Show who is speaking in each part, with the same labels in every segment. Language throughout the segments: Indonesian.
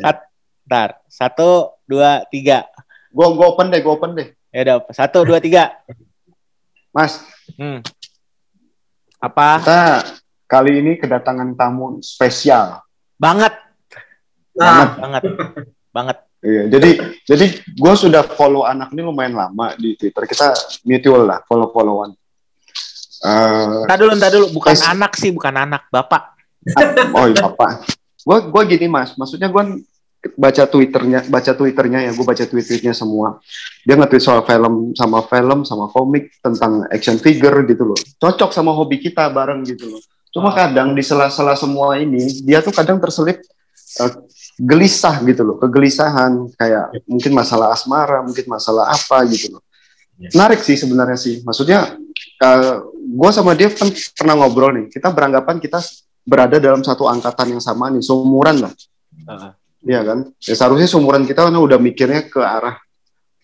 Speaker 1: Sat, ntar. Satu, dua, tiga.
Speaker 2: Gue gue open deh, gue open deh.
Speaker 1: Ya udah, satu, dua, tiga.
Speaker 2: Mas,
Speaker 1: Hmm. Apa?
Speaker 2: kita kali ini kedatangan tamu spesial.
Speaker 1: Banget,
Speaker 3: Nah,
Speaker 1: banget, banget.
Speaker 2: Iya, jadi jadi gue sudah follow anak ini lumayan lama di Twitter. Kita mutual lah, follow-followan. Eh,
Speaker 1: Ntar dulu, ntar dulu. Bukan anak sih, bukan anak. Bapak.
Speaker 2: oh iya apa? Gue gue gini mas, maksudnya gue baca twitternya, baca twitternya ya, gue baca tweet-tweetnya semua. Dia nge-tweet soal film sama film sama komik tentang action figure gitu loh. Cocok sama hobi kita bareng gitu loh. Cuma
Speaker 1: Ah.
Speaker 2: kadang di sela-sela semua ini, dia tuh kadang terselip eh, gelisah gitu loh, kegelisahan kayak mungkin masalah asmara, mungkin masalah apa gitu loh.
Speaker 3: Ya.
Speaker 2: Menarik sih sebenarnya sih. Maksudnya gue sama dia kan pernah ngobrol nih. Kita beranggapan kita berada dalam satu angkatan yang sama nih, seumuran lah.
Speaker 1: Heeh.
Speaker 2: Iya kan? Ya seharusnya seumuran kita kan udah mikirnya ke arah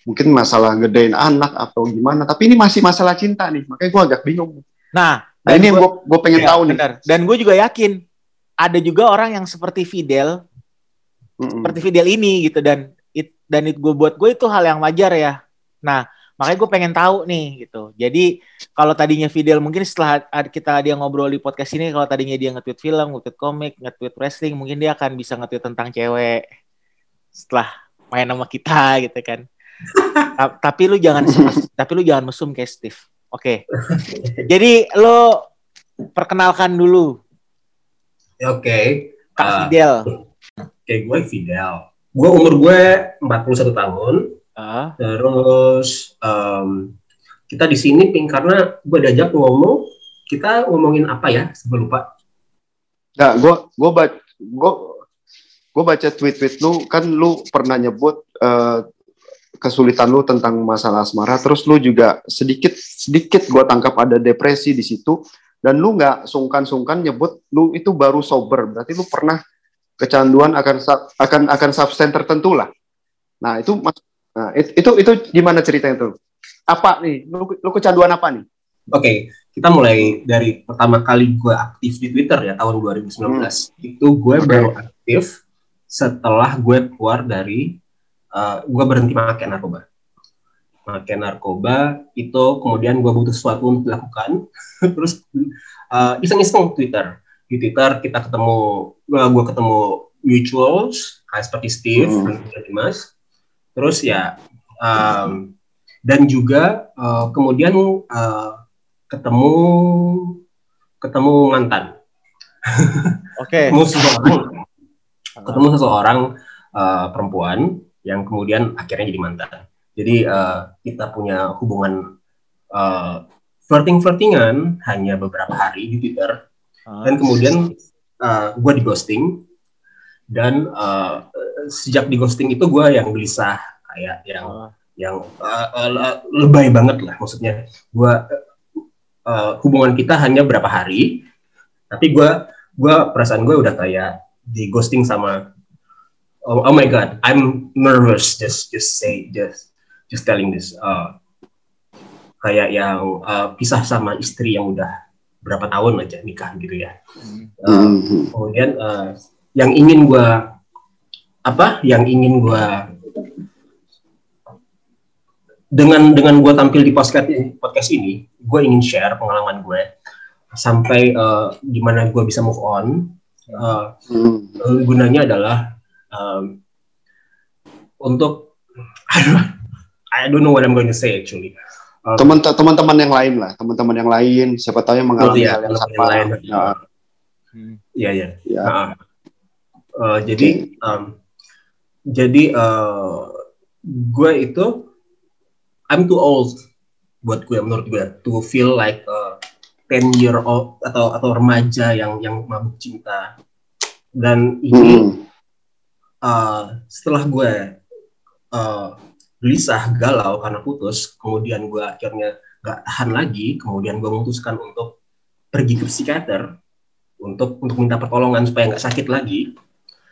Speaker 2: mungkin masalah gedein anak atau gimana. Tapi ini masih masalah cinta nih, makanya gue agak bingung.
Speaker 1: Nah,
Speaker 2: Nah ini yang gue gue pengen
Speaker 1: Iya,
Speaker 2: tahu nih.
Speaker 1: benar. Dan gue juga yakin ada juga orang yang seperti Fidel,
Speaker 2: Mm-mm.
Speaker 1: seperti Fidel ini gitu dan it, dan itu gue buat gue itu hal yang wajar ya. Nah, makanya gue pengen tahu nih gitu. Jadi kalau tadinya Fidel mungkin setelah kita dia ngobrol di podcast ini, kalau tadinya dia nge-tweet film, nge-tweet komik, nge-tweet wrestling, mungkin dia akan bisa nge-tweet tentang cewek setelah main sama kita gitu kan. Ta- tapi lu jangan tapi lu jangan mesum kayak Steve. Oke. Jadi lo perkenalkan dulu
Speaker 3: oke.
Speaker 1: Kak
Speaker 3: Ah.
Speaker 1: Fidel.
Speaker 3: Oke, gue Fidel. Gue umur gue 41 tahun.
Speaker 1: Ah,
Speaker 3: Terus em, kita di sini ping karena gue diajak ngomong. Kita ngomongin apa ya? Sebelum lupa.
Speaker 2: Nah, gue gue baca gue gue baca tweet-tweet lu kan lu pernah nyebut eh, kesulitan lu tentang masalah asmara terus lu juga sedikit sedikit gue tangkap ada depresi di situ dan lu nggak sungkan-sungkan nyebut lu itu baru sober berarti lu pernah kecanduan akan akan akan substance tertentu lah nah itu mas- nah, it- itu itu gimana ceritanya tuh apa nih lu, lu kecanduan apa nih
Speaker 3: Oke, kita mulai dari pertama kali gue aktif di Twitter ya tahun 2019. Itu gue
Speaker 2: Oke.
Speaker 3: baru aktif setelah gue keluar dari eh, gue berhenti pakai narkoba. Pakai narkoba itu kemudian gue butuh sesuatu untuk dilakukan. Terus eh, iseng-iseng Twitter. Di Twitter kita ketemu, gue ketemu mutuals kayak seperti Steve
Speaker 2: Hmm.
Speaker 3: dan Dimas. Terus ya em, dan juga eh, kemudian eh, ketemu ketemu mantan.
Speaker 1: Oke.
Speaker 3: ketemu seseorang. Ketemu seseorang eh, perempuan yang kemudian akhirnya jadi mantan. Jadi eh, kita punya hubungan uh, flirting flirtingan hanya beberapa hari di Twitter.
Speaker 1: Ah,
Speaker 3: dan kemudian gue di ghosting. Dan eh, sejak di ghosting itu gue yang gelisah kayak yang
Speaker 1: ah,
Speaker 3: yang uh, uh, lebay banget lah maksudnya gua uh, hubungan kita hanya berapa hari tapi gua gua perasaan gue udah kayak di ghosting sama oh, oh my god I'm nervous just just say just just telling this uh, kayak yang uh, pisah sama istri yang udah berapa tahun aja nikah gitu ya
Speaker 1: hmm.
Speaker 3: Uh,
Speaker 2: Mhm.
Speaker 3: kemudian eh, yang ingin gua apa yang ingin gua dengan dengan gua tampil di podcast podcast ini gue ingin share pengalaman gue sampai eh, gimana gue bisa move on Eh,
Speaker 2: Mhm.
Speaker 3: eh, gunanya adalah em, untuk I don't, I don't know what I'm going to say actually
Speaker 2: teman teman-teman yang lain lah teman-teman yang lain siapa tahu yang mengalami
Speaker 3: Iya,
Speaker 2: hal yang sama
Speaker 3: yang lain.
Speaker 2: Ya,
Speaker 1: Hmm.
Speaker 3: Iya ya
Speaker 2: ya.
Speaker 3: Nah, jadi em, jadi eh, gue itu I'm too old buat gue menurut gue to feel like a 10 year old atau atau remaja yang yang mabuk cinta. Dan ini
Speaker 2: Mhm.
Speaker 3: eh, setelah gue eh, gelisah galau karena putus kemudian gue akhirnya gak tahan lagi kemudian gue memutuskan untuk pergi ke psikiater untuk untuk minta pertolongan supaya nggak sakit lagi.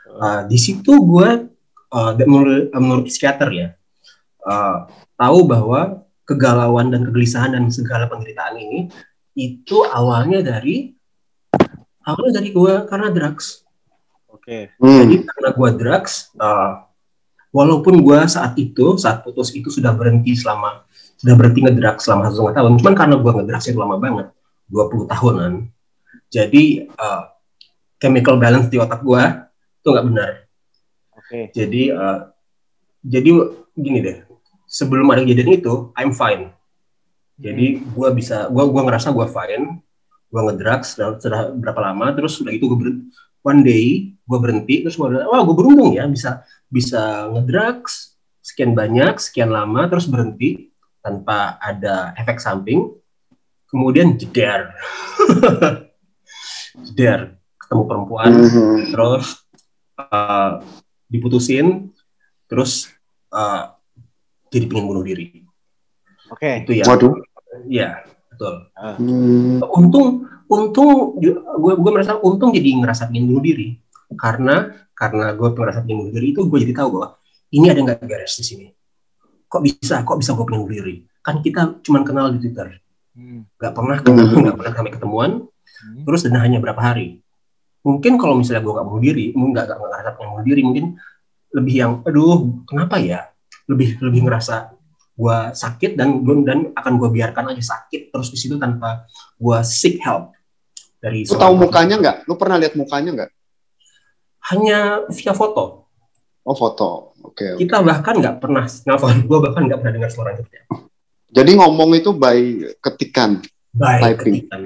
Speaker 3: Uh, di situ gue uh, menurut, menurut psikiater ya uh, tahu bahwa kegalauan dan kegelisahan dan segala penderitaan ini itu awalnya dari awalnya dari gue karena drugs
Speaker 1: Oke.
Speaker 2: Hmm.
Speaker 3: Jadi karena gue drugs, uh, walaupun gue saat itu saat putus itu sudah berhenti selama sudah berhenti ngedrugs selama satu setengah tahun, cuman karena gue ngedrugs itu lama banget, 20 tahunan. Jadi uh, chemical balance di otak gue itu nggak benar.
Speaker 1: Oke.
Speaker 3: Jadi uh, jadi gini deh, sebelum ada kejadian itu, I'm fine. Jadi gue bisa, gue gua ngerasa gue fine, gue ngedrugs sudah, sudah berapa lama, terus udah itu gue ber, one day gue berhenti, terus gue wah gue beruntung ya bisa bisa ngedrugs sekian banyak, sekian lama, terus berhenti tanpa ada efek samping, kemudian jeder, jeder ketemu perempuan,
Speaker 2: Mhm.
Speaker 3: terus uh, diputusin, terus uh, jadi pengen bunuh diri.
Speaker 1: Oke.
Speaker 3: Itu ya,
Speaker 2: Waduh.
Speaker 3: ya betul.
Speaker 2: Hmm.
Speaker 3: untung untung gue gue merasa untung jadi ngerasa pengen bunuh diri karena karena gue ngerasa pengen bunuh diri itu gue jadi tahu bahwa ini ada nggak beres di sini kok bisa kok bisa gue pengen bunuh diri kan kita cuman kenal di twitter
Speaker 1: Hmm.
Speaker 3: nggak pernah ketemu
Speaker 2: Hmm.
Speaker 3: nggak pernah kami ketemuan
Speaker 1: Hmm.
Speaker 3: terus dan hanya berapa hari mungkin kalau misalnya gue nggak bunuh diri mungkin nggak nggak ngerasa pengen bunuh diri mungkin lebih yang aduh kenapa ya lebih lebih ngerasa gue sakit dan dan akan gue biarkan aja sakit terus di situ tanpa gue seek help dari
Speaker 2: Lu tahu mukanya nggak? Lu pernah lihat mukanya nggak?
Speaker 3: hanya via foto
Speaker 2: Oh foto. Oke. oke.
Speaker 3: kita bahkan nggak pernah nelfon gue bahkan nggak pernah dengar suaranya
Speaker 2: Jadi ngomong itu by ketikan.
Speaker 3: baik
Speaker 2: Typing.
Speaker 3: ketika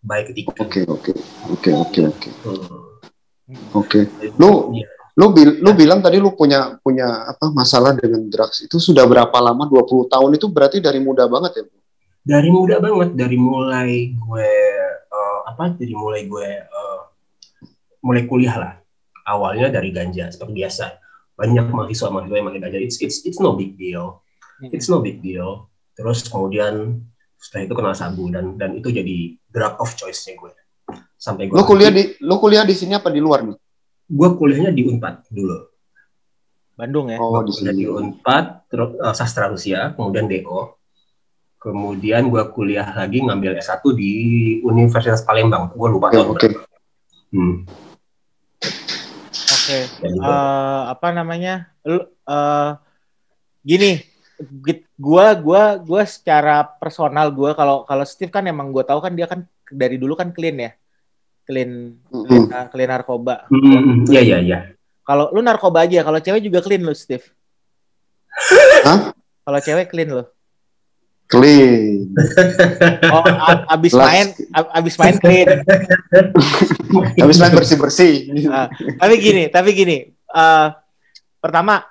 Speaker 3: baik ketika
Speaker 2: Oke oke oke oke oke.
Speaker 3: Hmm.
Speaker 2: oke. Lu
Speaker 3: Iya.
Speaker 2: lu bil- lu bilang tadi lu punya punya apa masalah dengan drugs. Itu sudah berapa lama? 20 tahun itu berarti dari muda banget ya
Speaker 3: dari muda banget. Dari mulai gue eh, apa dari mulai gue eh, mulai kuliah lah. Awalnya dari ganja seperti biasa. Banyak mahasiswa mahasiswa yang pakai ganja. It's it's it's no big deal. It's no big deal. Terus kemudian setelah itu kenal sabu dan dan itu jadi drug of choice-nya gue sampai gue
Speaker 2: lu kuliah di lu kuliah di sini apa di luar nih
Speaker 3: gue kuliahnya di Unpad dulu
Speaker 1: Bandung ya.
Speaker 2: oh di
Speaker 3: kuliah di
Speaker 2: sini
Speaker 3: Unpad terus eh, sastra Rusia kemudian DO kemudian gue kuliah lagi ngambil S1 di Universitas Palembang gue lupa
Speaker 2: oke
Speaker 3: tahun
Speaker 2: oke
Speaker 3: berapa hmm.
Speaker 1: Oke.
Speaker 3: dan gua-
Speaker 1: Eh, apa namanya? Lu eh, gini, gua gua gua secara personal gua kalau kalau Steve kan emang gua tahu kan dia kan dari dulu kan clean ya. Clean
Speaker 2: Mm-mm.
Speaker 1: clean, clean narkoba.
Speaker 3: Iya iya iya.
Speaker 1: Kalau lu narkoba aja, kalau cewek juga clean lu, Steve.
Speaker 2: Hah?
Speaker 1: Kalau cewek clean lu.
Speaker 2: clean
Speaker 1: Oh, abis
Speaker 2: Las-
Speaker 1: main abis main clean.
Speaker 2: habis main bersih bersih
Speaker 1: Ah, tapi gini, tapi gini. eh, pertama,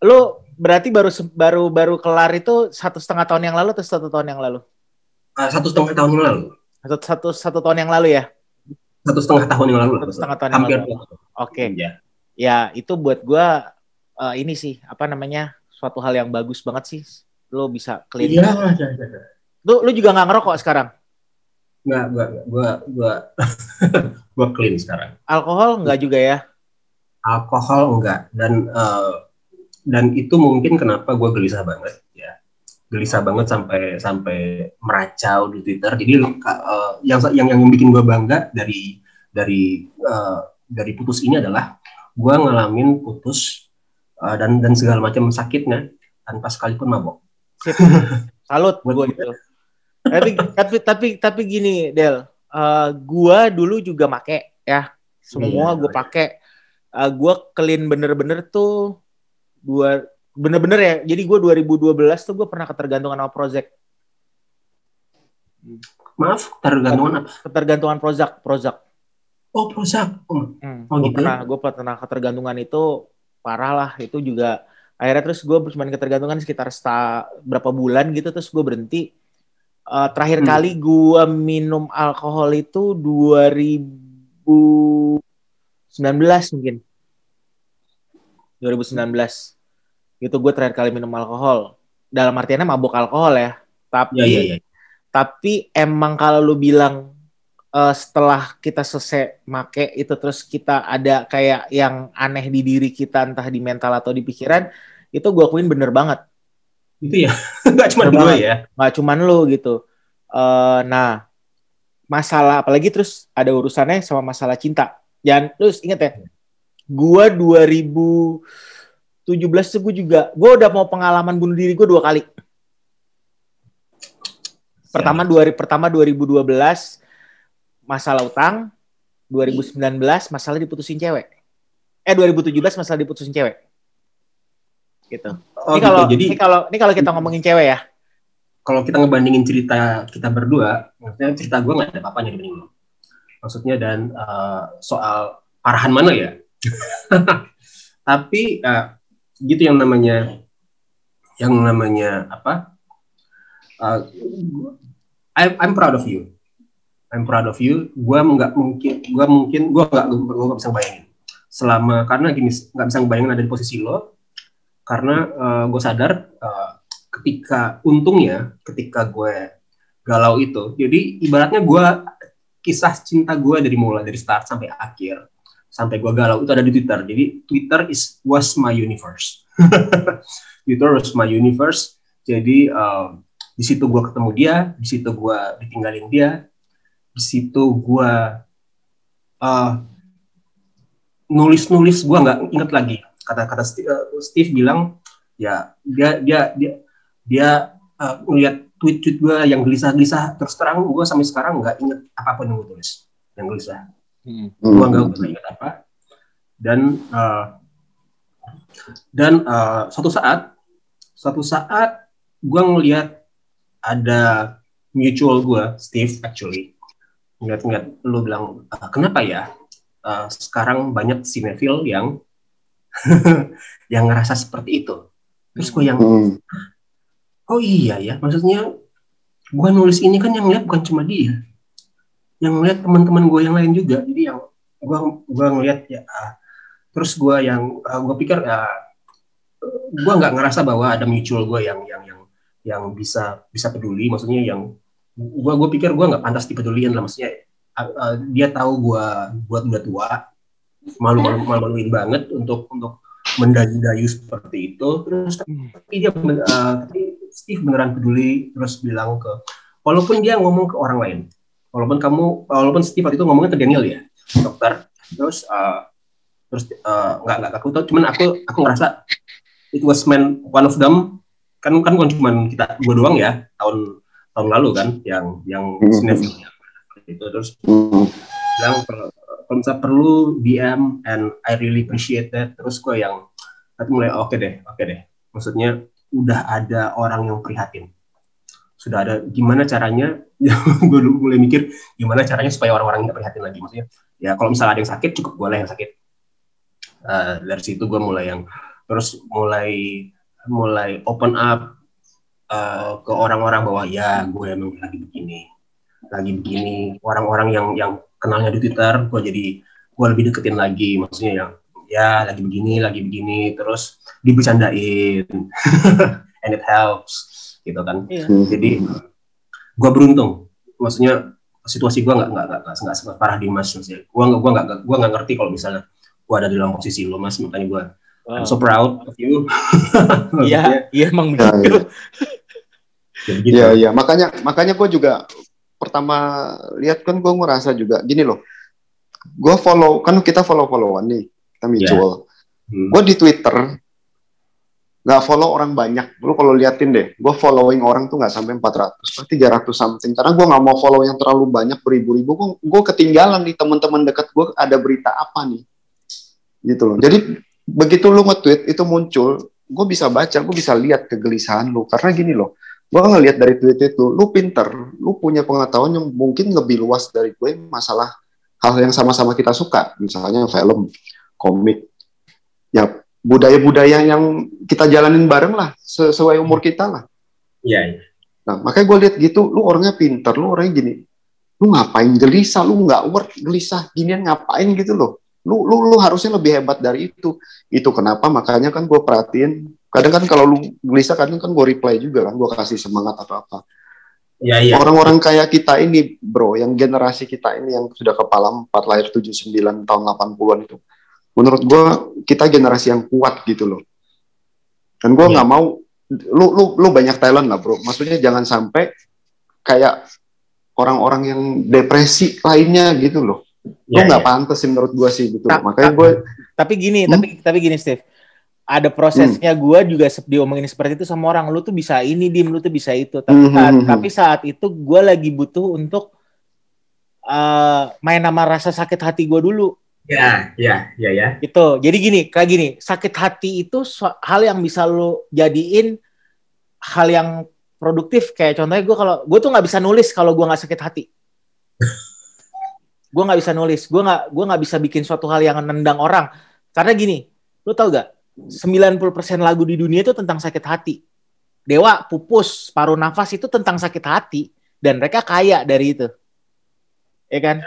Speaker 1: lu berarti baru baru baru kelar itu satu setengah tahun yang lalu atau satu tahun yang lalu?
Speaker 3: Ah, satu setengah tahun yang lalu
Speaker 1: Satu satu satu tahun yang lalu ya.
Speaker 3: satu setengah tahun yang lalu
Speaker 1: Satu setengah tahun yang
Speaker 3: hampir
Speaker 1: lalu.
Speaker 3: dua.
Speaker 1: Oke,
Speaker 3: Iya.
Speaker 1: ya itu buat gua eh, ini sih apa namanya suatu hal yang bagus banget sih. Lo bisa clean.
Speaker 3: Iya, iya, iya.
Speaker 1: Lu lu juga nggak ngerokok sekarang?
Speaker 3: Nggak, gua, gua, gua, gua clean sekarang.
Speaker 1: Alkohol nggak juga ya?
Speaker 3: Alkohol enggak dan eh, dan itu mungkin kenapa gua gelisah banget ya. Gelisah banget sampai sampai meracau di Twitter. Jadi eh, yang yang yang bikin gua bangga dari dari eh, dari putus ini adalah gua ngalamin putus eh, dan dan segala macam sakitnya tanpa sekalipun mabok.
Speaker 1: Salut gue itu. Tapi tapi tapi tapi gini Del, Eh gua dulu juga make ya. Semua
Speaker 3: Iya.
Speaker 1: gue pakai. Eh gua clean bener-bener tuh dua bener-bener ya. Jadi gue 2012 tuh gue pernah ketergantungan sama Prozac.
Speaker 3: Maaf, tergantungan apa?
Speaker 1: Ketergantungan Prozac, Prozac.
Speaker 3: Oh, Prozac. Oh,
Speaker 1: Hmm,
Speaker 3: Oh,
Speaker 1: gue
Speaker 3: gitu
Speaker 1: pernah, gue pernah ketergantungan itu parah lah. Itu juga akhirnya terus gue cuma ketergantungan sekitar sta, berapa bulan gitu terus gue berhenti. Eh, terakhir
Speaker 3: Hmm.
Speaker 1: kali gue minum alkohol itu 2019 mungkin. 2019. Itu gue terakhir kali minum alkohol. Dalam artiannya mabuk alkohol ya. Tapi
Speaker 3: Iya, iya, iya.
Speaker 1: tapi emang kalau lu bilang eh, setelah kita selesai make itu terus kita ada kayak yang aneh di diri kita entah di mental atau di pikiran itu gue akuin bener banget
Speaker 3: Itu ya. Enggak cuma gue ya.
Speaker 1: nggak cuman lu gitu Eh, nah masalah apalagi terus ada urusannya sama masalah cinta jangan terus inget ya Gua 2017 tuh gue juga, gue udah mau pengalaman bunuh diri gue dua kali. Pertama dua pertama 2012 masalah utang, 2019 masalah diputusin cewek. Eh 2017 masalah diputusin cewek. Gitu.
Speaker 3: Oh,
Speaker 1: ini kalau
Speaker 3: gitu. Jadi
Speaker 1: ini kalau ini kalau kita ngomongin cewek ya.
Speaker 3: kalau kita ngebandingin cerita kita berdua, maksudnya cerita gue nggak ada apa-apanya dibanding lo. Maksudnya dan eh, soal arahan mana ya? Tapi eh, gitu yang namanya yang namanya apa? Eh, I'm, I'm proud of you. I'm proud of you. Gua nggak mungkin, gua mungkin, gua nggak, nggak bisa bayangin. Selama karena gini, nggak bisa bayangin ada di posisi lo. Karena gue sadar eh, ketika untungnya ketika gue galau itu jadi ibaratnya gue kisah cinta gue dari mulai dari start sampai akhir sampai gue galau. Itu ada di Twitter. Jadi Twitter is was my universe. Twitter was my universe. Jadi uh, di situ gue ketemu dia di situ gue ditinggalin dia di situ gue uh, nulis nulis gue nggak inget lagi. Kata-kata Steve, uh, Steve bilang ya dia dia dia dia uh, ngeliat tweet-tweet gue yang gelisah-gelisah. Terus terang gue sampai sekarang nggak inget apa pun yang gue tulis yang gelisah
Speaker 1: Hmm.
Speaker 3: gue nggak pernah inget apa. Dan uh, dan uh, suatu saat suatu saat gue ngeliat ada mutual gue Steve actually. Ngeliat-ngeliat lu bilang "Ah, kenapa ya uh, sekarang banyak sinetron yang yang ngerasa seperti itu? Terus gue yang
Speaker 2: Hmm.
Speaker 3: oh iya ya maksudnya gue nulis ini kan yang lihat bukan cuma dia yang lihat teman-teman gue yang lain juga. Jadi yang gue gua ngeliat ya terus gue yang gue pikir ya gue nggak ngerasa bahwa ada mutual gue yang yang yang yang bisa bisa peduli. Maksudnya yang gue gue pikir gue nggak pantas dipeduliin lah. Maksudnya ah, ah, dia tahu gue buat udah tua. Malu malu malu maluin banget untuk untuk mendayu-dayu seperti itu. Terus tapi dia ben- eh, tapi Steve beneran peduli. Terus bilang ke walaupun dia ngomong ke orang lain walaupun kamu walaupun Steve waktu itu ngomongnya ke Daniel ya dokter terus eh, terus eh, nggak nggak aku tahu cuman aku aku ngerasa it was meant one of them. Kan kan bukan cuman kita dua doang ya tahun tahun lalu kan yang yang
Speaker 2: Mhm.
Speaker 3: sinetron itu terus
Speaker 2: Hmm.
Speaker 3: bilang kalau kalau perlu DM and I really appreciate that. Terus gue yang nanti mulai oke deh oke deh. Maksudnya udah ada orang yang prihatin sudah ada gimana caranya gue dulu mulai mikir gimana caranya supaya orang-orang nggak prihatin lagi. Maksudnya ya kalau misalnya ada yang sakit cukup gue lah yang sakit. Eh, dari situ gue mulai yang terus mulai mulai open up eh, ke orang-orang bahwa ya gue emang lagi begini lagi begini. Orang-orang yang yang kenalnya di Twitter gue jadi gue lebih deketin lagi. Maksudnya yang ya lagi begini lagi begini. Terus dibercandain. And it helps gitu kan
Speaker 1: Iya.
Speaker 2: Hmm.
Speaker 3: jadi gue beruntung maksudnya situasi gue nggak nggak nggak nggak separah di mas maksudnya gue nggak gue nggak gue nggak ngerti kalau misalnya gue ada di dalam posisi lo mas makanya gue I'm so proud of you
Speaker 1: Iya, iya emang
Speaker 2: Ya,
Speaker 1: begitu.
Speaker 3: Ya, begitu.
Speaker 2: Iya iya makanya makanya gue juga pertama lihat kan gue ngerasa juga gini loh. Gue follow kan kita follow followan nih kita mutual.
Speaker 3: Hmm.
Speaker 2: Gue di Twitter nggak follow orang banyak. Lu kalau liatin deh, gue following orang tuh nggak sampai 400, pasti 300 something. Karena gue nggak mau follow yang terlalu banyak beribu-ribu. Gue ketinggalan nih teman-teman dekat gue ada berita apa nih, gitu loh. Jadi begitu lu nge-tweet itu muncul, gue bisa baca, gue bisa lihat kegelisahan lu. Karena gini loh, gue ngelihat dari tweet itu, lu pinter, lu punya pengetahuan yang mungkin lebih luas dari gue masalah hal yang sama-sama kita suka, misalnya film, komik, ya budaya-budaya yang kita jalanin bareng lah, sesuai umur kita lah.
Speaker 3: Iya, iya.
Speaker 2: Nah, makanya gue lihat gitu, lu orangnya pinter, lu orangnya gini, lu ngapain gelisah, lu nggak worth gelisah, ginian ngapain gitu loh. Lu, lu, lu harusnya lebih hebat dari itu. Itu kenapa makanya kan gue perhatiin, kadang kan kalau lu gelisah, kadang kan gue reply juga kan, gue kasih semangat atau apa.
Speaker 3: Iya, iya.
Speaker 2: Orang-orang kayak kita ini, bro, yang generasi kita ini yang sudah kepala 4 lahir 79 tahun 80-an itu. Menurut gue, kita generasi yang kuat gitu loh. Dan gue
Speaker 3: Iya.
Speaker 2: nggak mau, lu, lu, lu banyak talent lah bro. Maksudnya jangan sampai kayak orang-orang yang depresi lainnya gitu loh. Lu
Speaker 3: Iya,
Speaker 2: nggak
Speaker 3: iya.
Speaker 2: pantas sih menurut gue sih gitu.
Speaker 1: Ta-
Speaker 2: Makanya gue,
Speaker 1: Tapi gini, hmm? tapi tapi gini Steve. Ada prosesnya hmm. gue juga diomongin seperti itu sama orang. Lu tuh bisa ini, dim, lu tuh bisa itu. Tapi hmm. saat, hmm, hmm. tapi saat itu gue lagi butuh untuk uh, main nama rasa sakit hati gue dulu.
Speaker 3: Ya, ya, ya, ya.
Speaker 1: Itu. Jadi gini, kayak gini, sakit hati itu hal yang bisa lu jadiin hal yang produktif. Kayak contohnya gue kalau gue tuh nggak bisa nulis kalau gue nggak sakit hati. Gue nggak bisa nulis. Gue nggak gue nggak bisa bikin suatu hal yang nendang orang. Karena gini lu tau gak 90% lagu di dunia itu tentang sakit hati. Dewa pupus paruh nafas itu tentang sakit hati. Dan mereka kaya dari itu. Ya kan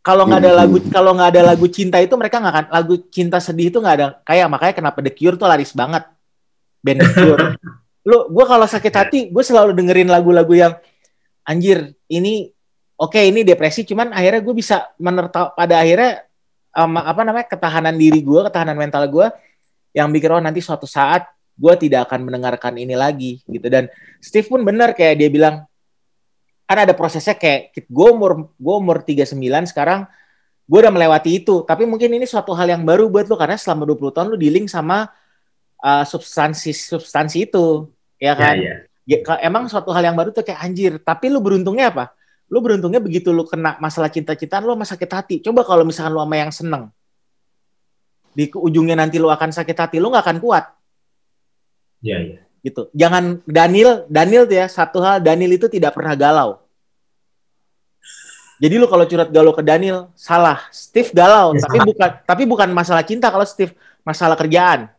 Speaker 1: kalau nggak ada lagu kalau nggak ada lagu cinta itu mereka nggak akan lagu cinta sedih itu nggak ada. Kayak makanya kenapa The Cure tuh laris banget. Band The Cure. Lu gue kalau sakit hati gue selalu dengerin lagu-lagu yang anjir ini oke okay, ini depresi cuman akhirnya gue bisa menerta pada akhirnya um, apa namanya ketahanan diri gue ketahanan mental gue yang bikin oh nanti suatu saat gue tidak akan mendengarkan ini lagi gitu. Dan Steve pun benar kayak dia bilang kan ada prosesnya kayak gue umur gue umur 39 sekarang gue udah melewati itu tapi mungkin ini suatu hal yang baru buat lo karena selama 20 tahun lo dealing sama uh, substansi substansi itu ya kan ya, ya. Ya, emang suatu hal yang baru tuh kayak anjir tapi lu beruntungnya apa lu beruntungnya begitu lu kena masalah cinta-cintaan lu masih sakit hati. Coba kalau misalkan lu sama yang seneng. Di ujungnya nanti lu akan sakit hati, lu nggak akan kuat.
Speaker 3: Iya, iya.
Speaker 1: Gitu. Jangan Daniel, Daniel tuh ya, satu hal Daniel itu tidak pernah galau. Jadi lu kalau curhat galau ke Daniel, salah. Steve galau, ya, tapi salah. bukan tapi bukan masalah cinta kalau Steve, masalah kerjaan.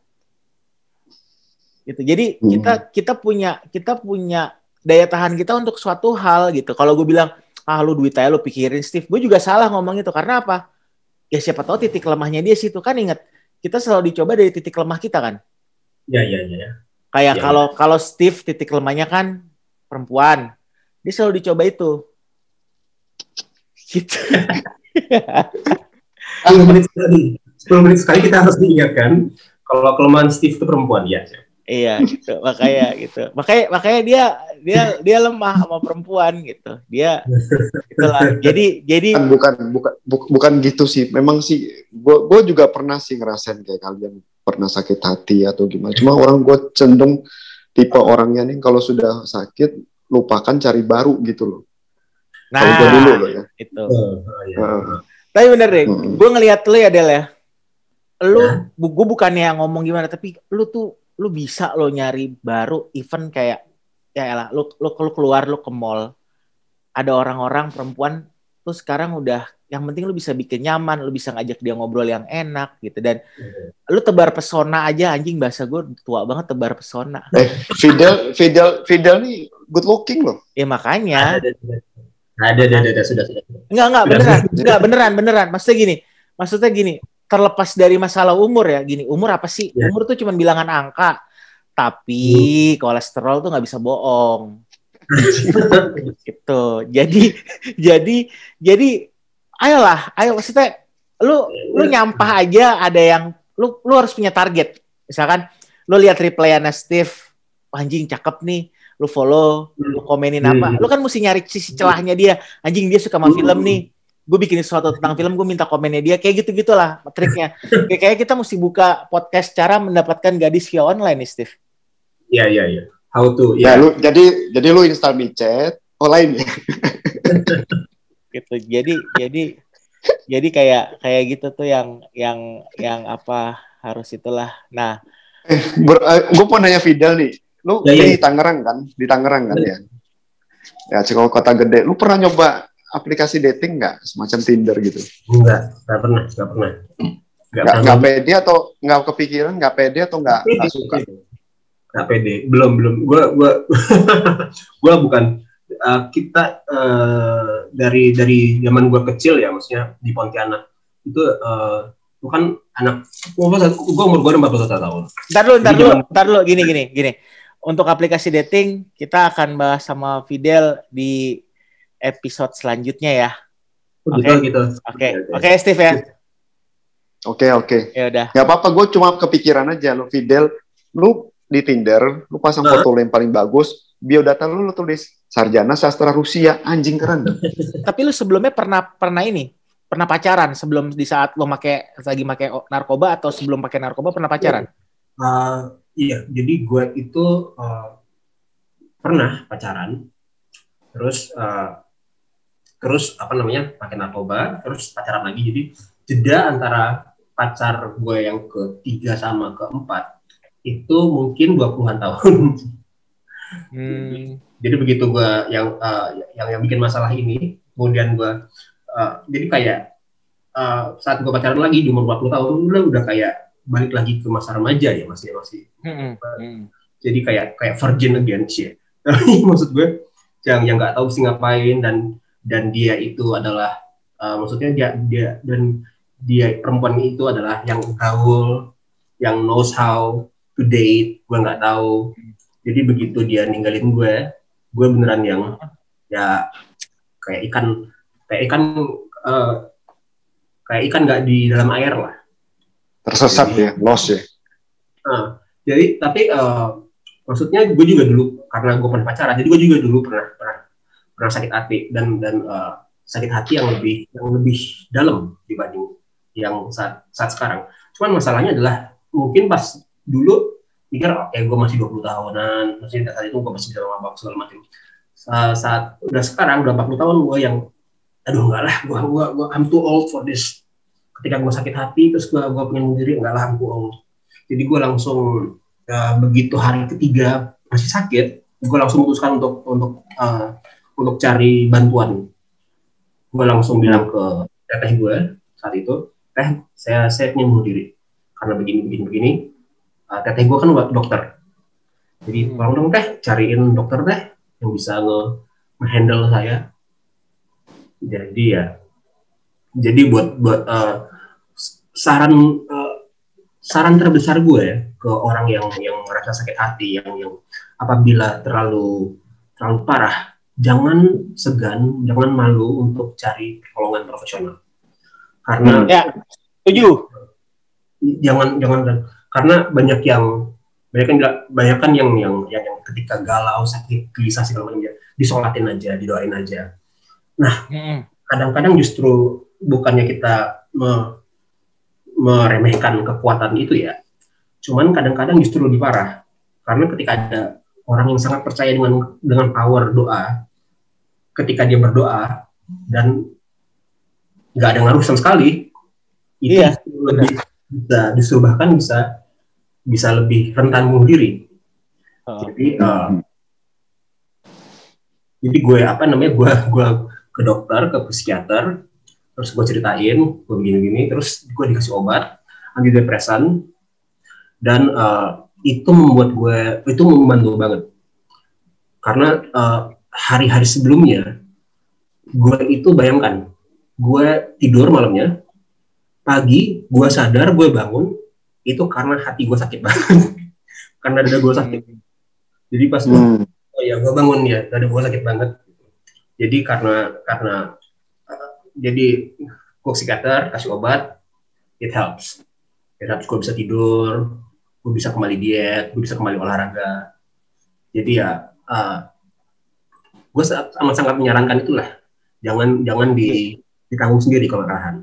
Speaker 1: Gitu. Jadi hmm. kita kita punya kita punya daya tahan kita untuk suatu hal gitu. Kalau gue bilang, ah lu duit aja lu pikirin Steve, gue juga salah ngomong itu. Karena apa? Ya siapa tahu titik lemahnya dia situ. Kan inget, kita selalu dicoba dari titik lemah kita kan?
Speaker 3: Iya, iya, iya. Ya.
Speaker 1: Kayak ya, kalau ya. kalau Steve titik lemahnya kan perempuan. Dia selalu dicoba itu. Gitu.
Speaker 3: 10 menit sekali. 10 menit sekali kita harus diingatkan kalau kelemahan Steve itu perempuan ya.
Speaker 1: Iya gitu makanya gitu makanya makanya dia dia dia lemah sama perempuan gitu dia itulah jadi jadi
Speaker 2: bukan bukan bukan, bukan gitu sih memang sih gua gua juga pernah sih ngerasain kayak kalian pernah sakit hati atau gimana. Cuma orang gue cenderung tipe orangnya nih kalau sudah sakit lupakan cari baru gitu loh.
Speaker 1: Nah gue dulu loh ya. itu. Uh, uh, tapi bener deh uh, gue ngelihat lu ya Del ya. Lu ya. gue bukannya ngomong gimana tapi lu tuh lu bisa lo nyari baru event kayak ya elah lu, lu, lu keluar lu ke mall. Ada orang-orang perempuan lu sekarang udah yang penting lu bisa bikin nyaman lu bisa ngajak dia ngobrol yang enak gitu. Dan hmm. lu tebar pesona aja anjing bahasa gue tua banget tebar pesona.
Speaker 2: Eh Fidel Fidel Fidel nih good looking loh.
Speaker 1: Ya makanya.
Speaker 3: Ada ada ada, ada, ada sudah sudah.
Speaker 1: Enggak enggak beneran enggak beneran beneran. Maksudnya gini maksudnya gini terlepas dari masalah umur ya gini umur apa sih? Yeah. umur tuh cuma bilangan angka. Tapi hmm. kolesterol tuh nggak bisa bohong gitu. Jadi jadi jadi ayolah ayo maksudnya lu lu nyampah aja ada yang lu lu harus punya target. Misalkan lu lihat replyan Steve anjing cakep nih lu follow lu komenin apa. Hmm. lu kan mesti nyari sisi celahnya dia. Anjing dia suka sama film nih gue bikin sesuatu tentang film gue minta komennya dia. Kayak gitu gitulah triknya. Kayak, kayak kita mesti buka podcast cara mendapatkan gadis via online nih Steve.
Speaker 3: Iya iya iya how to
Speaker 2: ya yeah. lu jadi jadi lu install chat online. Ya
Speaker 1: gitu. Jadi jadi jadi kayak kayak gitu tuh yang yang yang apa harus itulah. Nah.
Speaker 2: Eh, uh, gue mau nanya Fidel nih. Lu ya, di ya. Tangerang kan? Di Tangerang kan ya? Ya Ceko kota gede. Lu pernah nyoba aplikasi dating nggak? Semacam Tinder gitu?
Speaker 3: Enggak, nggak pernah, nggak pernah.
Speaker 2: Nggak, nggak pede atau nggak kepikiran, nggak pede atau nggak suka?
Speaker 3: Nggak pede, belum belum. Gue gue gue bukan uh, kita uh, dari dari zaman gue kecil ya, maksudnya di Pontianak itu uh, bukan anak gue umur gue empat puluh tahun.
Speaker 1: Ntar dulu, ntar dulu, ntar dulu, gini gini gini. Untuk aplikasi dating kita akan bahas sama Fidel di episode selanjutnya ya.
Speaker 3: Oh, oke, okay. gitu.
Speaker 1: Oke, oke, Steve ya.
Speaker 2: Oke, okay, oke. Okay.
Speaker 1: Ya udah.
Speaker 2: Gak apa-apa, gue cuma kepikiran aja lu Fidel, lu di Tinder, lu pasang uh. foto lu yang paling bagus, biodata lu lu tulis sarjana sastra Rusia, anjing keren.
Speaker 1: Tapi lu sebelumnya pernah pernah ini, pernah pacaran sebelum di saat lo make lagi make narkoba atau sebelum pakai narkoba pernah pacaran?
Speaker 3: Uh, iya, jadi gue itu uh, pernah pacaran, terus uh, terus apa namanya pakai narkoba, terus pacaran lagi. Jadi jeda antara pacar gue yang ketiga sama keempat itu mungkin 20-an tahun. Hmm. Jadi begitu gue yang uh, yang yang bikin masalah ini, kemudian gue uh, jadi kayak uh, saat gue pacaran lagi di umur 40 tahun udah udah kayak balik lagi ke masa remaja ya masih masih. Hmm. Hmm. Jadi kayak kayak virgin again sih. Tapi maksud gue yang yang nggak tahu sih ngapain dan dan dia itu adalah uh, maksudnya dia dia dan dia perempuan itu adalah yang gaul, yang knows how to date, gue nggak tahu. Jadi begitu dia ninggalin gue, gue beneran yang ya kayak ikan kayak ikan uh, kayak ikan nggak di dalam air lah.
Speaker 2: Tersesat jadi, ya, lost ya.
Speaker 3: Uh, jadi tapi uh, maksudnya gue juga dulu karena gue pernah pacaran, jadi gue juga dulu pernah pernah pernah sakit hati dan dan uh, sakit hati yang lebih yang lebih dalam dibanding yang saat saat sekarang. Cuman masalahnya adalah mungkin pas dulu pikir ya gue masih 20 tahunan masih saat itu gue masih bisa mabak segala macam. Saat, udah sekarang udah 40 tahun gue yang aduh enggak lah gue gue gue I'm too old for this. Ketika gue sakit hati terus gue gue pengen sendiri enggak lah I'm too old. Jadi gue langsung uh, begitu hari ketiga masih sakit gue langsung memutuskan untuk untuk uh, untuk cari bantuan. Gue langsung bilang ke teteh gue saat itu teh saya saya ingin bunuh diri. Karena begini begini begini uh, teteh gue kan dokter. Jadi hmm. tolong dong teh cariin dokter teh yang bisa nge-handle saya. Jadi ya jadi buat buat uh, saran uh, saran terbesar gue ya ke orang yang yang merasa sakit hati yang yang apabila terlalu terlalu parah jangan segan jangan malu untuk cari pertolongan profesional. Karena
Speaker 1: ya setuju.
Speaker 3: Jangan jangan karena banyak yang banyak kan banyak kan yang yang yang, yang ketika galau sakit gelisah segala macam disolatin aja didoain aja. Nah kadang-kadang justru bukannya kita me, meremehkan kekuatan itu ya cuman kadang-kadang justru lebih parah. Karena ketika ada orang yang sangat percaya dengan dengan power doa ketika dia berdoa dan nggak ada ngaruh sama sekali itu iya, lebih bisa justru bahkan bisa bisa lebih rentan bunuh diri. Oh. Jadi uh, jadi gue apa namanya gue gue ke dokter ke psikiater terus gue ceritain gue begini-gini terus gue dikasih obat antidepresan dan uh, itu membuat gue itu membantu banget karena hari-hari uh, sebelumnya gue itu bayangkan gue tidur malamnya pagi gue sadar gue bangun itu karena hati gue sakit banget. Karena dada gue sakit. Jadi pas gue hmm. oh ya gue bangun ya dada gue sakit banget. Jadi karena karena uh, jadi gue psikiater kasih obat it helps. It helps gue bisa tidur gue bisa kembali diet gue bisa kembali olahraga. Jadi ya uh, gue sangat sangat menyarankan itulah. Jangan jangan di ditanggung sendiri kalau nah,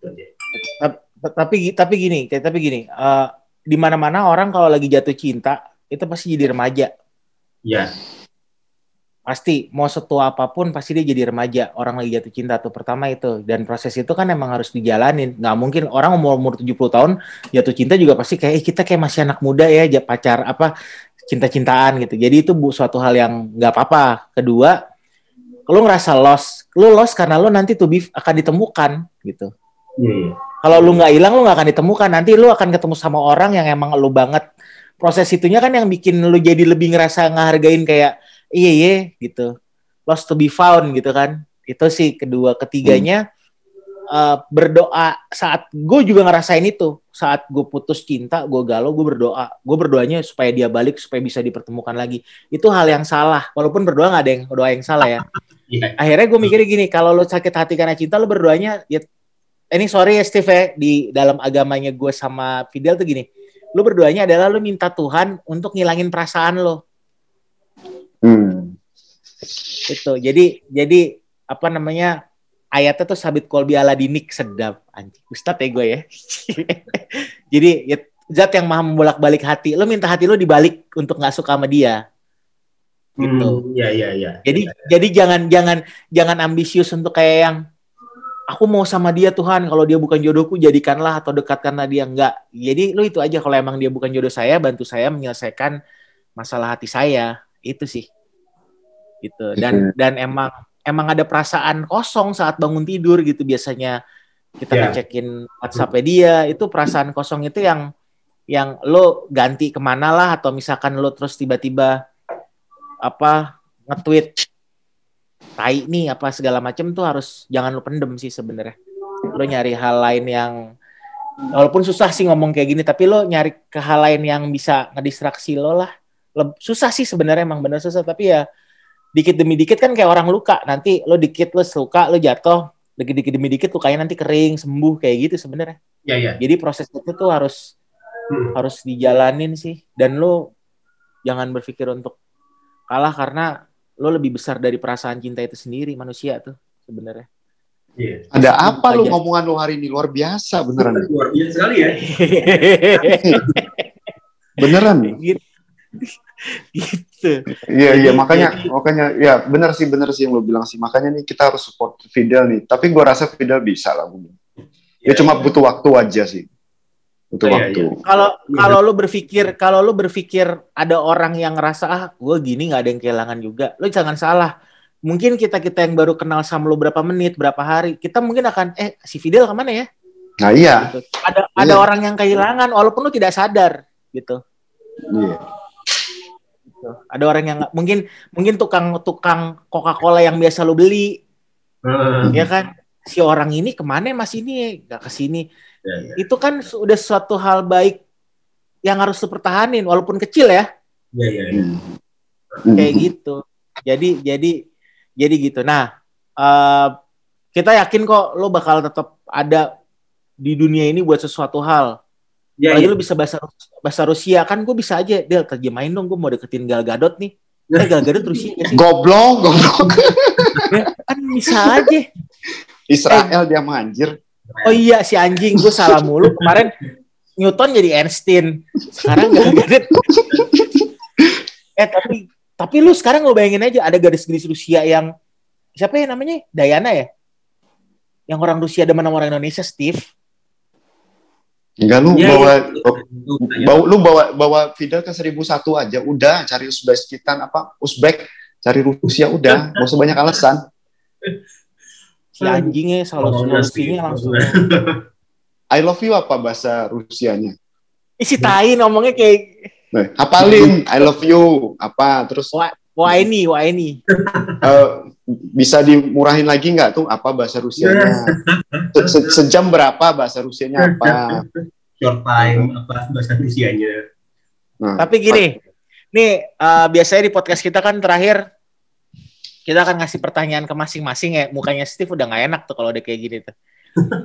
Speaker 3: itu aja
Speaker 1: tapi tapi gini, kayak tapi gini, uh, di mana-mana orang kalau lagi jatuh cinta itu pasti jadi remaja.
Speaker 3: Iya.
Speaker 1: Pasti mau setua apa pun pasti dia jadi remaja. Orang lagi jatuh cinta tuh pertama itu dan proses itu kan emang harus dijalanin. Nggak mungkin orang umur umur 70 tahun jatuh cinta juga pasti kayak eh, kita kayak masih anak muda ya pacar apa cinta-cintaan gitu. Jadi itu bu suatu hal yang nggak apa-apa. Kedua, lu ngerasa lost, lu lost karena lu nanti tuh akan ditemukan gitu. Hmm. Kalau lu nggak hilang, lu nggak akan ditemukan. Nanti lu akan ketemu sama orang yang emang lu banget. Proses itunya kan yang bikin lu jadi lebih ngerasa ngehargain kayak iya iya gitu. Lost to be found gitu kan. Itu sih kedua ketiganya hmm. uh, berdoa saat gue juga ngerasain itu. Saat gue putus cinta, gue galau, gue berdoa. Gue berdoanya supaya dia balik, supaya bisa dipertemukan lagi. Itu hal yang salah. Walaupun berdoa nggak ada yang doa yang salah ya. Yeah. Akhirnya gue mikirnya gini, kalau lo sakit hati karena cinta, lo berdoanya ya ini sorry ya Steve ya, di dalam agamanya gue sama Fidel tuh gini, lu berduanya adalah lu minta Tuhan untuk ngilangin perasaan lo. Hmm. Itu. Jadi jadi apa namanya? ayatnya tuh sabit kolbi ala dinik sedap anjing ustad ya gue ya jadi ya, zat yang maha membolak balik hati lo minta hati lo dibalik untuk nggak suka sama dia gitu
Speaker 3: Hmm, Iya iya iya.
Speaker 1: jadi jadi jangan jangan jangan ambisius untuk kayak yang aku mau sama dia Tuhan. Kalau dia bukan jodohku jadikanlah atau dekatkanlah dia. Enggak. Jadi lo itu aja. Kalau emang dia bukan jodoh saya bantu saya menyelesaikan masalah hati saya. Itu sih. Gitu. Dan dan emang emang ada perasaan kosong saat bangun tidur gitu biasanya. Kita
Speaker 3: Ya.
Speaker 1: ngecekin WhatsApp dia. Itu perasaan kosong itu yang yang lo ganti ke mana lah? Atau misalkan lo terus tiba-tiba apa nge-tweet tai nih apa segala macem tuh harus jangan lo pendem sih sebenarnya. Lo nyari hal lain yang walaupun susah sih ngomong kayak gini tapi lo nyari ke hal lain yang bisa ngedistraksi lo lah. Susah sih sebenarnya emang bener susah tapi ya dikit demi dikit kan kayak orang luka. Nanti lo dikit lo luka lo jatuh dikit dikit demi dikit lukanya nanti kering sembuh kayak gitu sebenarnya.
Speaker 3: Iya iya.
Speaker 1: jadi proses itu tuh harus
Speaker 3: Hmm.
Speaker 1: harus dijalanin sih. Dan lo jangan berpikir untuk kalah karena lo lebih besar dari perasaan cinta itu sendiri manusia tuh sebenarnya
Speaker 3: Iya.
Speaker 2: Ada apa lu
Speaker 1: Aja.
Speaker 2: ngomongan lu hari ini luar biasa beneran.
Speaker 3: Luar biasa sekali ya.
Speaker 2: Beneran.
Speaker 1: gitu gitu
Speaker 2: Iya iya makanya
Speaker 1: jadi-
Speaker 2: makanya ya bener sih bener sih yang lu bilang sih makanya nih kita harus support Fidel nih tapi gua rasa Fidel bisa lah Bung. Ya
Speaker 3: Iya,
Speaker 2: cuma butuh waktu aja sih butuh
Speaker 3: Iya,
Speaker 2: waktu.
Speaker 1: kalau
Speaker 3: Iya.
Speaker 1: kalau lu berpikir kalau lu berpikir ada orang yang ngerasa ah gue gini nggak ada yang kehilangan juga lu jangan salah mungkin kita kita yang baru kenal sama lu berapa menit berapa hari kita mungkin akan eh si Fidel ke mana ya
Speaker 2: Nah iya.
Speaker 1: gitu. ada ada
Speaker 2: Iya.
Speaker 1: orang yang kehilangan walaupun lu tidak sadar gitu
Speaker 2: Iya.
Speaker 1: Gitu. ada orang yang nggak- mungkin mungkin tukang tukang Coca Cola yang biasa lu beli
Speaker 3: Hmm.
Speaker 1: ya kan si orang ini ke mana mas ini nggak ke sini
Speaker 3: Iya, iya.
Speaker 1: itu kan sudah suatu hal baik yang harus lu pertahanin walaupun kecil ya
Speaker 3: Iya iya. iya.
Speaker 2: Hmm.
Speaker 1: kayak gitu. Jadi jadi jadi gitu. Nah, eh, kita yakin kok lo bakal tetap ada di dunia ini buat sesuatu hal. Apalagi
Speaker 3: iya.
Speaker 1: lo bisa bahasa bahasa Rusia kan gue bisa aja Del terjemahin dong gue mau deketin Gal Gadot nih. Eh Gal Gadot Rusia gak sih?
Speaker 2: Goblok, goblok.
Speaker 1: Kan bisa aja.
Speaker 2: Israel dia manjir.
Speaker 1: Oh iya si anjing gue salah mulu kemarin Newton jadi Einstein. Sekarang Gal Gadot. eh tapi tapi lu sekarang lo bayangin aja ada gadis-gadis Rusia yang siapa ya namanya? Dayana ya? Yang orang Rusia demen sama orang Indonesia, Steve.
Speaker 2: Enggak lu
Speaker 3: Iya,
Speaker 2: bawa
Speaker 3: iya.
Speaker 2: bawa lu bawa bawa Fidel ke 1001 aja udah cari Uzbekistan apa Uzbek cari Rusia udah mau sebanyak alasan
Speaker 1: Si anjingnya selalu
Speaker 3: Oh,
Speaker 1: solusinya langsung.
Speaker 2: I love you apa bahasa Rusianya?
Speaker 1: Isi tai ngomongnya kayak
Speaker 2: nah, hafalin I love you. Apa terus?
Speaker 1: Wah, ini, wah ini.
Speaker 2: eh, bisa dimurahin lagi nggak tuh? Apa bahasa Rusianya? Se- se- sejam berapa bahasa Rusianya apa?
Speaker 3: Short time apa bahasa Rusianya.
Speaker 2: nah,
Speaker 1: Tapi gini, nih eh, biasanya di podcast kita kan terakhir kita akan ngasih pertanyaan ke masing-masing ya. Mukanya Steve udah nggak enak tuh kalau udah kayak gini tuh.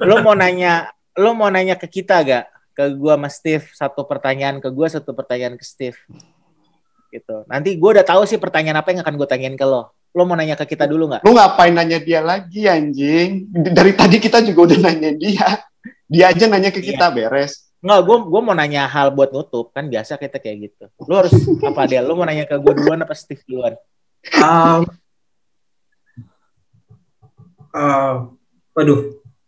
Speaker 1: Lo mau nanya, lo mau nanya ke kita gak? Ke gua sama Steve satu pertanyaan ke gua satu pertanyaan ke Steve. Gitu. Nanti gua udah tahu sih pertanyaan apa yang akan gue tanyain ke lo. Lo mau nanya ke kita dulu nggak?
Speaker 2: lu ngapain nanya dia lagi anjing dari tadi kita juga udah nanya dia dia aja nanya ke kita beres
Speaker 1: Nggak, gue gua mau nanya hal buat nutup kan biasa kita kayak gitu. Lo harus apa dia? Lo mau nanya ke gue duluan apa Steve duluan?
Speaker 3: Um, uh, waduh,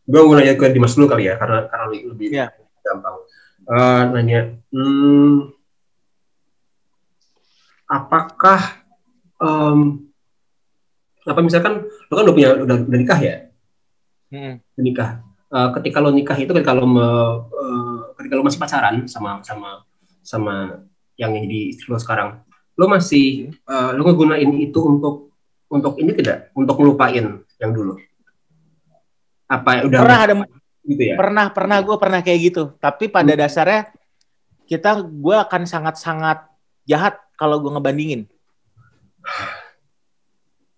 Speaker 3: gue mau nanya ke Dimas dulu kali ya, karena karena lebih, lebih
Speaker 1: Iya.
Speaker 3: gampang. Uh, nanya, hmm, apakah, um, apa misalkan lo kan udah punya udah, udah nikah ya,
Speaker 1: Hmm.
Speaker 3: nikah. Uh, ketika lo nikah itu ketika lo me- uh, ketika lo masih pacaran sama sama sama yang jadi istri lo sekarang, lo masih uh, lo ngegunain itu untuk untuk ini tidak untuk ngelupain yang dulu apa udah
Speaker 1: Pernah ada
Speaker 3: gitu ya?
Speaker 1: pernah pernah gue pernah kayak gitu. Tapi pada dasarnya kita gue akan sangat sangat jahat kalau gue ngebandingin.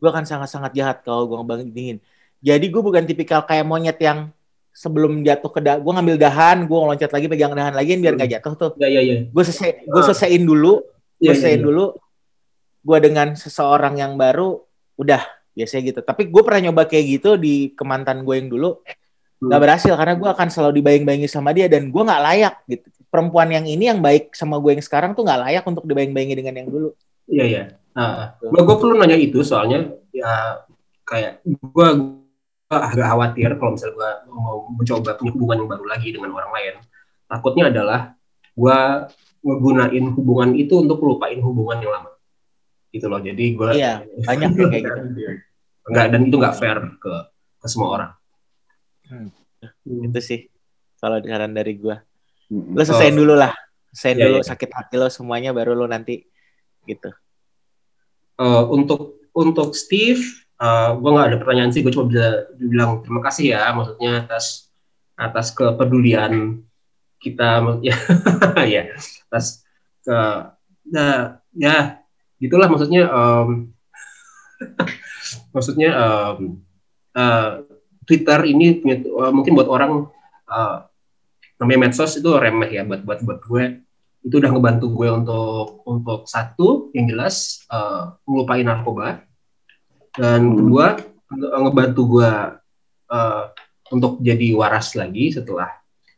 Speaker 1: Gue akan sangat sangat jahat kalau gue ngebandingin. Jadi gue bukan tipikal kayak monyet yang sebelum jatuh ke da gue ngambil dahan gue loncat lagi pegang dahan lagi biar nggak jatuh tuh.
Speaker 3: Ya ya ya.
Speaker 1: Gue selesai gue selesaiin dulu gue
Speaker 3: Iya, iya,
Speaker 1: selesaiin
Speaker 3: iya.
Speaker 1: dulu. Gue dengan seseorang yang baru udah biasanya gitu tapi gue pernah nyoba kayak gitu di kemantan gue yang dulu
Speaker 3: Hmm.
Speaker 1: nggak berhasil karena gue akan selalu dibayang-bayangi sama dia dan gue nggak layak gitu perempuan yang ini yang baik sama gue yang sekarang tuh nggak layak untuk dibayang-bayangi dengan yang dulu
Speaker 3: Iya iya. Nah, gue perlu nanya itu soalnya ya kayak gue agak khawatir kalau misalnya gue mau mencoba punya hubungan yang baru lagi dengan orang lain. Takutnya adalah gue ngegunain hubungan itu untuk lupain hubungan yang lama. Gitu loh. Jadi gue
Speaker 1: iya banyak kayak gitu
Speaker 3: Enggak, dan itu nggak fair ke ke semua orang.
Speaker 1: itu sih kalau saran dari gue
Speaker 2: Mm-mm.
Speaker 1: lo selesaiin dulu lah selesaiin
Speaker 3: Iya,
Speaker 1: dulu
Speaker 3: iya.
Speaker 1: sakit hati lo semuanya baru lo nanti gitu
Speaker 3: Eh, untuk untuk Steve, gue nggak ada pertanyaan sih. Gue cuma bisa bilang terima kasih ya, maksudnya atas atas kepedulian kita, ya, ya atas ke, ya, ya gitulah maksudnya. em, maksudnya em, eh, Twitter ini punya, eh, mungkin buat orang eh, namanya medsos itu remeh ya buat buat buat gue itu udah ngebantu gue untuk untuk satu yang jelas eh, ngelupain narkoba dan
Speaker 2: Hmm.
Speaker 3: kedua nge- ngebantu gue eh, untuk jadi waras lagi setelah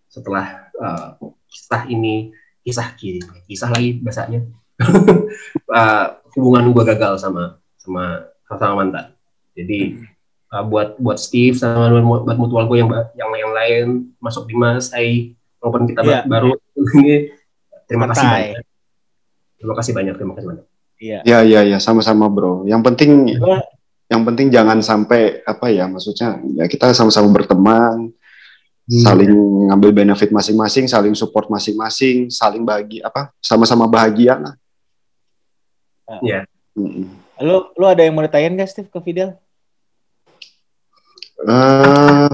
Speaker 3: setelah eh, kisah ini kisah ki- kisah lagi bahasanya Eh, hubungan gue gagal sama sama sama mantan jadi eh, buat buat Steve sama buat mutual gue yang yang yang lain masuk Dimas Hai walaupun kita
Speaker 1: Iya.
Speaker 3: baru. Ini terima kasih banyak. Terima kasih banyak terima kasih banyak.
Speaker 1: Iya.
Speaker 2: Ya ya ya sama-sama bro. Yang penting yang penting jangan sampai apa ya maksudnya ya kita sama-sama berteman, saling ngambil benefit masing-masing, saling support masing-masing, saling bagi apa sama-sama bahagia lah.
Speaker 3: Iya.
Speaker 1: Lo lo ada yang mau ditanyain gak Steve ke Fidel
Speaker 2: Eh,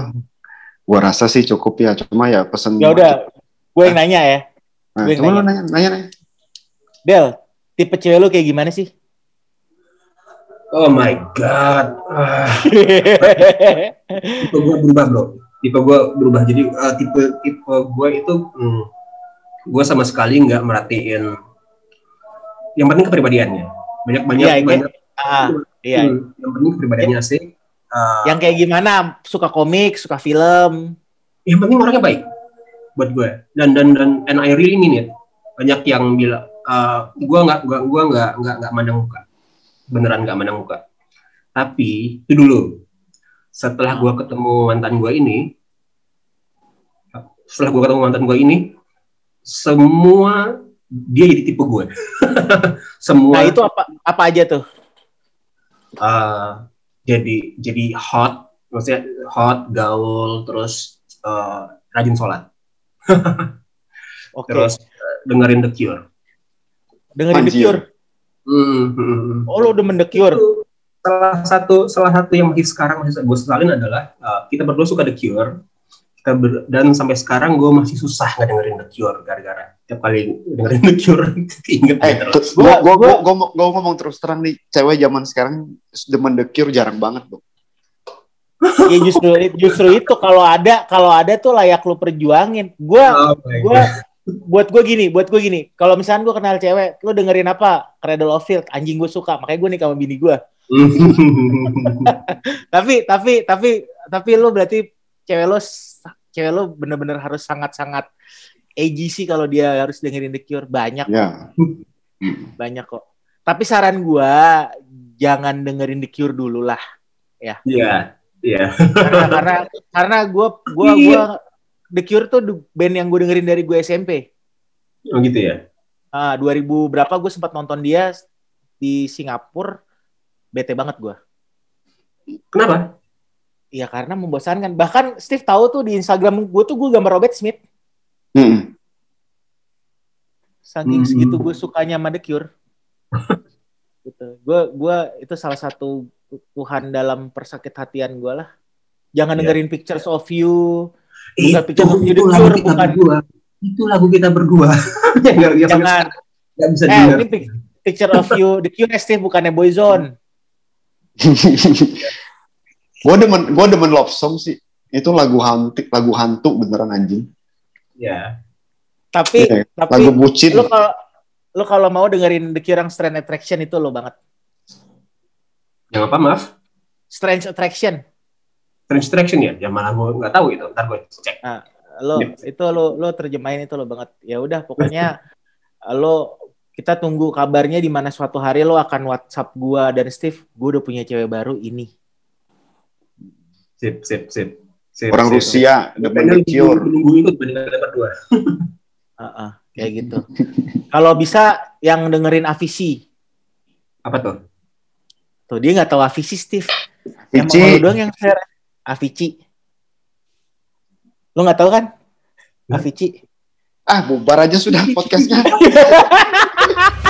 Speaker 2: gua rasa sih cukup ya. Cuma ya pesen.
Speaker 1: ya udah gue yang nanya ya
Speaker 2: Nah,
Speaker 1: gue yang
Speaker 2: cuma lu
Speaker 1: nanya.
Speaker 2: nanya, nanya, nanya.
Speaker 1: Del tipe cewek lo kayak gimana sih
Speaker 3: oh my god tipe gue berubah bro tipe gue berubah jadi eh, tipe tipe gue itu hmm, gue sama sekali nggak merhatiin yang penting kepribadiannya. Banyak banyak
Speaker 1: Iya,
Speaker 3: banyak
Speaker 1: ah iya.
Speaker 3: Hmm, yang penting kepribadiannya sih Eh,
Speaker 1: yang kayak gimana? Suka komik suka film?
Speaker 3: Yang penting orangnya baik buat gue. Dan dan dan and I really mean it. Banyak yang bilang eh, gue nggak gua gua nggak nggak nggak mandang muka. Beneran nggak mandang muka. Tapi itu dulu. Setelah gue ketemu mantan gue ini setelah gue ketemu mantan gue ini semua dia jadi tipe gue semua
Speaker 1: nah itu apa apa aja tuh
Speaker 3: eh, jadi jadi hot maksudnya hot gaul terus eh, rajin sholat
Speaker 1: oke
Speaker 3: terus eh, dengerin The Cure.
Speaker 1: dengerin The
Speaker 2: Anjir.
Speaker 1: Cure
Speaker 3: Hmm, hmm, hmm.
Speaker 1: oh lo demen The Cure
Speaker 3: Itu Salah satu salah satu yang masih sekarang masih gue sesalin adalah eh, kita berdua suka The Cure. Kita ber- dan sampai sekarang gue masih susah nggak dengerin The Cure gara-gara tiap kali dengerin The Cure inget
Speaker 2: Eh,
Speaker 3: gitu.
Speaker 2: terus
Speaker 1: Gua-
Speaker 2: gua, gua,
Speaker 1: gua-
Speaker 2: gua, gua, gua ngomong terus terang nih, cewek zaman sekarang demen The Cure jarang banget, Bro.
Speaker 1: ya justru justru itu kalau ada kalau ada tuh layak lo perjuangin. Gue
Speaker 3: Oh
Speaker 1: gue buat gue gini buat gue gini. Kalau misalnya gue kenal cewek lo dengerin apa? Cradle of Filth. Anjing gue suka. Makanya gue nikah sama bini gue tapi tapi tapi tapi lo berarti cewek lo cewek lo bener-bener harus sangat-sangat sih kalau dia harus dengerin The Cure. Banyak
Speaker 2: Ya.
Speaker 1: banyak kok. Tapi saran gua jangan dengerin The Cure dulu lah
Speaker 3: Iya, iya.
Speaker 1: karena karena karena gue gue gue The Cure tuh band yang gue dengerin dari gue SMP
Speaker 3: Oh gitu ya.
Speaker 1: ah 2000 berapa gue sempat nonton dia di Singapura. Bete banget gue
Speaker 3: Kenapa?
Speaker 1: Iya karena membosankan. Bahkan Steve tahu tuh di Instagram gue tuh gue gambar Robert Smith
Speaker 2: Mm-mm.
Speaker 1: saking
Speaker 3: Hmm.
Speaker 1: segitu gue sukanya sama The Cure gitu gue gue itu salah satu Tuhan dalam persakit hatian gue lah jangan
Speaker 3: Iya.
Speaker 1: dengerin Pictures of You
Speaker 3: Itu,
Speaker 1: Picture of You,
Speaker 3: itu
Speaker 1: The Cure,
Speaker 3: kita
Speaker 1: bukan.
Speaker 3: berdua. Itu lagu kita berdua. Nggak yang sampai
Speaker 1: jangan
Speaker 3: sekarang nggak bisa
Speaker 1: eh
Speaker 3: denger.
Speaker 1: ini pic- Picture of You The Cure Steve bukannya Boyzone
Speaker 2: gua demen gua demen love song sih. Itu lagu hantu, lagu hantu beneran anjing.
Speaker 3: Ya.
Speaker 1: tapi
Speaker 2: Iya,
Speaker 1: tapi
Speaker 2: Lagu bucin.
Speaker 1: lu kalau lu kalau mau dengerin The Cure yang Strand Attraction itu lo banget
Speaker 3: Yang apa maaf?
Speaker 1: Strange Attraction.
Speaker 3: Strange Attraction ya? Ya malah gue nggak tahu itu. Ntar gue cek.
Speaker 1: Lo itu lo lo terjemahin itu lo banget. Ya udah pokoknya lo kita tunggu kabarnya di mana suatu hari lo akan WhatsApp gua dan Steve, gua udah punya cewek baru ini.
Speaker 3: Sip, sip, sip. Sip
Speaker 2: Orang
Speaker 3: sip.
Speaker 2: Rusia, the manicure.
Speaker 3: Nunggu itu bandingan kalian berdua.
Speaker 1: Heeh, kayak gitu. Kalau bisa yang dengerin Avicii.
Speaker 3: Apa tuh?
Speaker 1: Tuh dia nggak tahu Avicii Steve. Emang
Speaker 2: Vici,
Speaker 1: lo doang yang share Avicii. Lo nggak tahu kan? Avicii.
Speaker 2: ah bubar aja sudah podcastnya.